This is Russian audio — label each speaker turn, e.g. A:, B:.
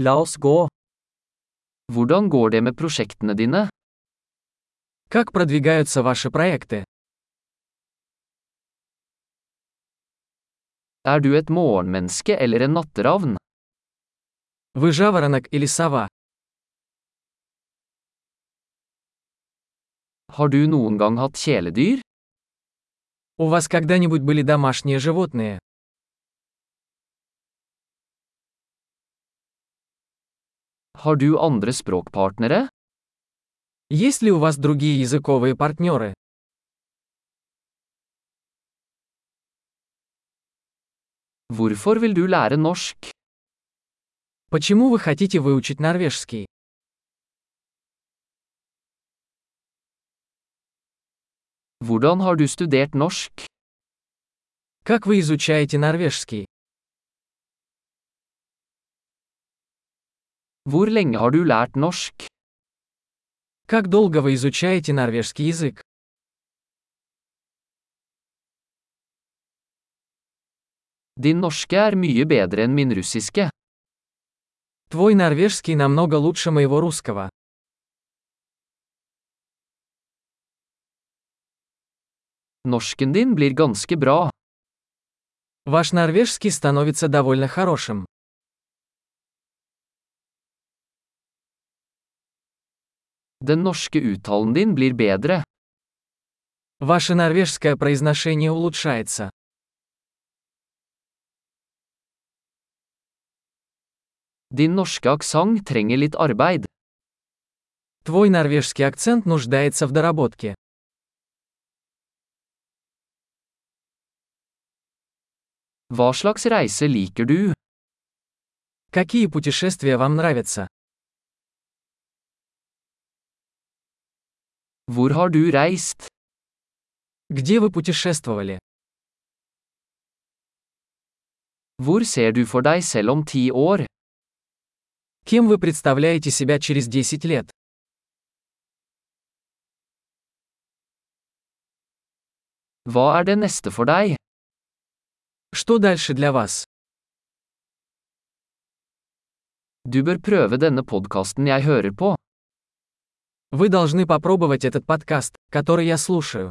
A: La oss gå.
B: Hvordan går det med prosjektene dine?
A: Как продвигаются ваши проекты?
B: Er du et morgenmenneske eller en natteravn?
A: Вы жаворонок или сова?
B: Har du noen gang hatt kjæledyr?
A: У вас когда-нибудь были домашние животные?
B: Har du andre språkpartnere?
A: Есть ли у вас другие языковые партнеры?
B: Hvorfor vil du lære norsk?
A: Почему вы хотите выучить норвежский?
B: Hvordan har du studert norsk?
A: Как вы изучаете норвежский?
B: Hvor lenge har du lært norsk?
A: Как долго вы изучаете норвежский язык?
B: Din norske er mye bedre enn min russiske.
A: Твой норвежский намного лучше моего русского.
B: Norsken din blir ganske bra.
A: Ваш норвежский становится довольно хорошим.
B: Den norske uttalen din blir bedre.
A: Ваше норвежское произношение улучшается.
B: Din norske aksent trenger litt arbeid.
A: Твой норвежский акцент нуждается в доработке.
B: Hva slags reise liker du?
A: Какие путешествия вам нравятся?
B: Hvor har du reist?
A: Где вы путешествовали?
B: Hvor ser du for deg selv om ti år?
A: Кем вы представляете себя через 10 лет?
B: Hva er det neste for deg?
A: Что дальше для вас?
B: Du bør prøve denne podkasten jeg hører på.
A: Вы должны попробовать этот подкаст, который я слушаю.